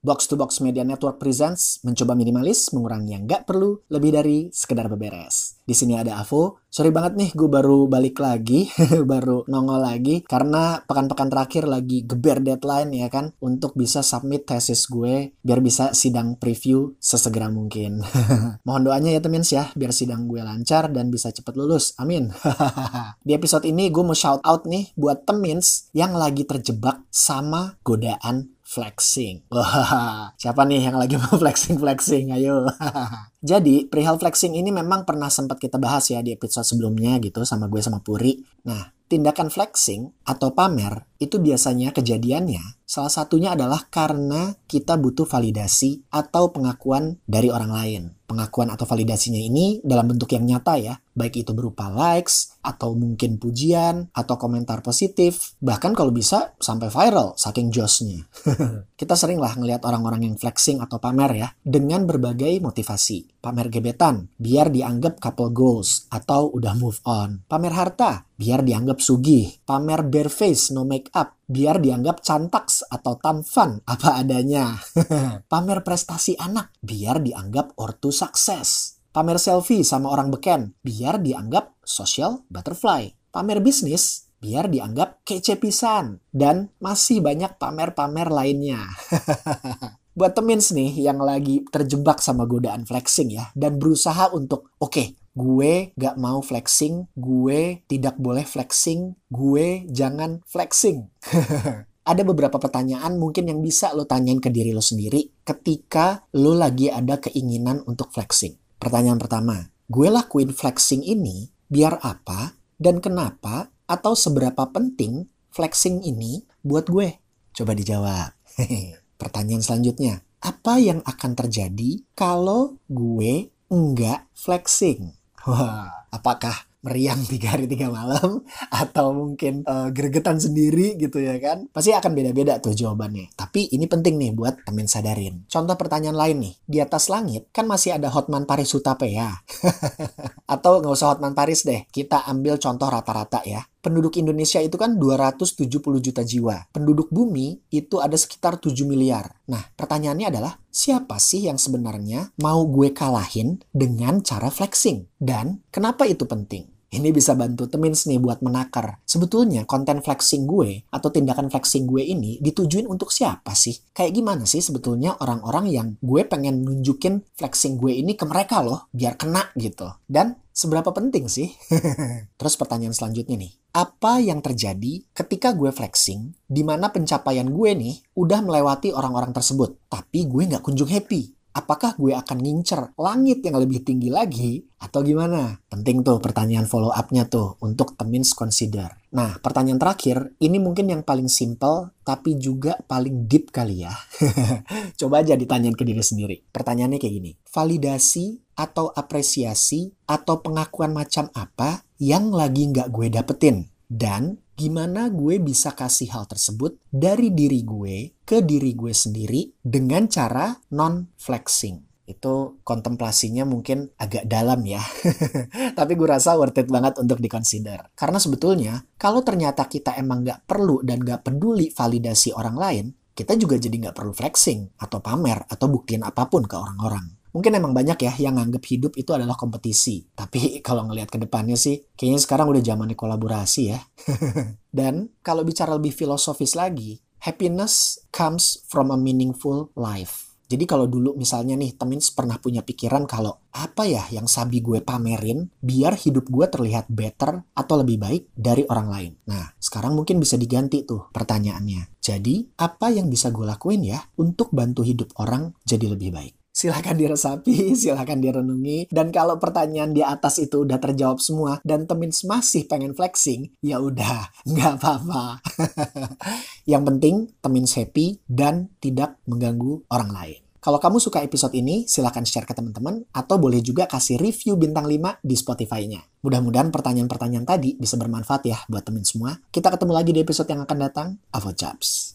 Box to Box Media Network Presents mencoba minimalis, mengurangi yang nggak perlu, lebih dari sekedar beberes. Di sini ada Avo. Sorry banget nih, gue baru balik lagi, baru nongol lagi karena pekan-pekan terakhir lagi geber deadline ya kan untuk bisa submit tesis gue biar bisa sidang preview sesegera mungkin. Mohon doanya ya temen ya, biar sidang gue lancar dan bisa cepet lulus. Amin. Di episode ini gue mau shout out nih buat temins yang lagi terjebak sama godaan flexing. Wah, siapa nih yang lagi mau flexing-flexing? Ayo. Jadi, perihal flexing ini memang pernah sempat kita bahas ya di episode sebelumnya gitu sama gue sama Puri. Nah, tindakan flexing atau pamer itu biasanya kejadiannya salah satunya adalah karena kita butuh validasi atau pengakuan dari orang lain. Pengakuan atau validasinya ini dalam bentuk yang nyata ya, baik itu berupa likes atau mungkin pujian atau komentar positif, bahkan kalau bisa sampai viral saking josnya. kita sering lah ngelihat orang-orang yang flexing atau pamer ya dengan berbagai motivasi. Pamer gebetan biar dianggap couple goals atau udah move on. Pamer harta biar dianggap sugih. Pamer bare face no make up biar dianggap cantaks atau tamfan apa adanya. Pamer prestasi anak biar dianggap ortu sukses. Pamer selfie sama orang beken biar dianggap social butterfly. Pamer bisnis biar dianggap kece pisan. Dan masih banyak pamer-pamer lainnya. Buat temins nih yang lagi terjebak sama godaan flexing ya. Dan berusaha untuk, oke, okay, gue gak mau flexing, gue tidak boleh flexing, gue jangan flexing. ada beberapa pertanyaan mungkin yang bisa lo tanyain ke diri lo sendiri ketika lo lagi ada keinginan untuk flexing. Pertanyaan pertama, gue lakuin flexing ini biar apa dan kenapa atau seberapa penting flexing ini buat gue? Coba dijawab. Pertanyaan selanjutnya, apa yang akan terjadi kalau gue enggak flexing? Wah, apakah meriang tiga hari tiga malam atau mungkin uh, gregetan sendiri gitu ya kan pasti akan beda-beda tuh jawabannya. Tapi ini penting nih buat temen sadarin. Contoh pertanyaan lain nih. Di atas langit kan masih ada Hotman Paris Hutape ya? Atau nggak usah Hotman Paris deh kita ambil contoh rata-rata ya. Penduduk Indonesia itu kan 270 juta jiwa. Penduduk bumi itu ada sekitar 7 miliar. Nah, pertanyaannya adalah, siapa sih yang sebenarnya mau gue kalahin dengan cara flexing? Dan kenapa itu penting? Ini bisa bantu temins nih buat menakar. Sebetulnya konten flexing gue atau tindakan flexing gue ini ditujuin untuk siapa sih? Kayak gimana sih sebetulnya orang-orang yang gue pengen nunjukin flexing gue ini ke mereka loh, biar kena gitu. Dan seberapa penting sih? Terus pertanyaan selanjutnya nih. Apa yang terjadi ketika gue flexing di mana pencapaian gue nih udah melewati orang-orang tersebut, tapi gue nggak kunjung happy? apakah gue akan ngincer langit yang lebih tinggi lagi atau gimana? Penting tuh pertanyaan follow up-nya tuh untuk temins consider. Nah, pertanyaan terakhir, ini mungkin yang paling simple tapi juga paling deep kali ya. Coba aja ditanyain ke diri sendiri. Pertanyaannya kayak gini. Validasi atau apresiasi atau pengakuan macam apa yang lagi nggak gue dapetin? Dan gimana gue bisa kasih hal tersebut dari diri gue ke diri gue sendiri dengan cara non-flexing. Itu kontemplasinya mungkin agak dalam ya. Tapi gue rasa worth it banget untuk dikonsider. Karena sebetulnya kalau ternyata kita emang gak perlu dan gak peduli validasi orang lain, kita juga jadi gak perlu flexing atau pamer atau buktiin apa pun ke orang-orang. Mungkin emang banyak ya yang nganggep hidup itu adalah kompetisi. Tapi kalau ngelihat ke depannya sih, kayaknya sekarang udah zamannya kolaborasi ya. Dan kalau bicara lebih filosofis lagi, happiness comes from a meaningful life. Jadi kalau dulu misalnya nih temen pernah punya pikiran kalau apa ya yang sabi gue pamerin biar hidup gue terlihat better atau lebih baik dari orang lain. Nah sekarang mungkin bisa diganti tuh pertanyaannya. Jadi apa yang bisa gue lakuin ya untuk bantu hidup orang jadi lebih baik? Silahkan diresapi, silahkan direnungi. Dan kalau pertanyaan di atas itu udah terjawab semua dan temen masih pengen flexing, ya udah, nggak apa-apa. Yang penting temen happy dan tidak mengganggu orang lain. Kalau kamu suka episode ini, silahkan share ke teman-teman atau boleh juga kasih review bintang 5 di Spotify-nya. Mudah-mudahan pertanyaan-pertanyaan tadi bisa bermanfaat ya buat temen semua. Kita ketemu lagi di episode yang akan datang. Avo Chaps.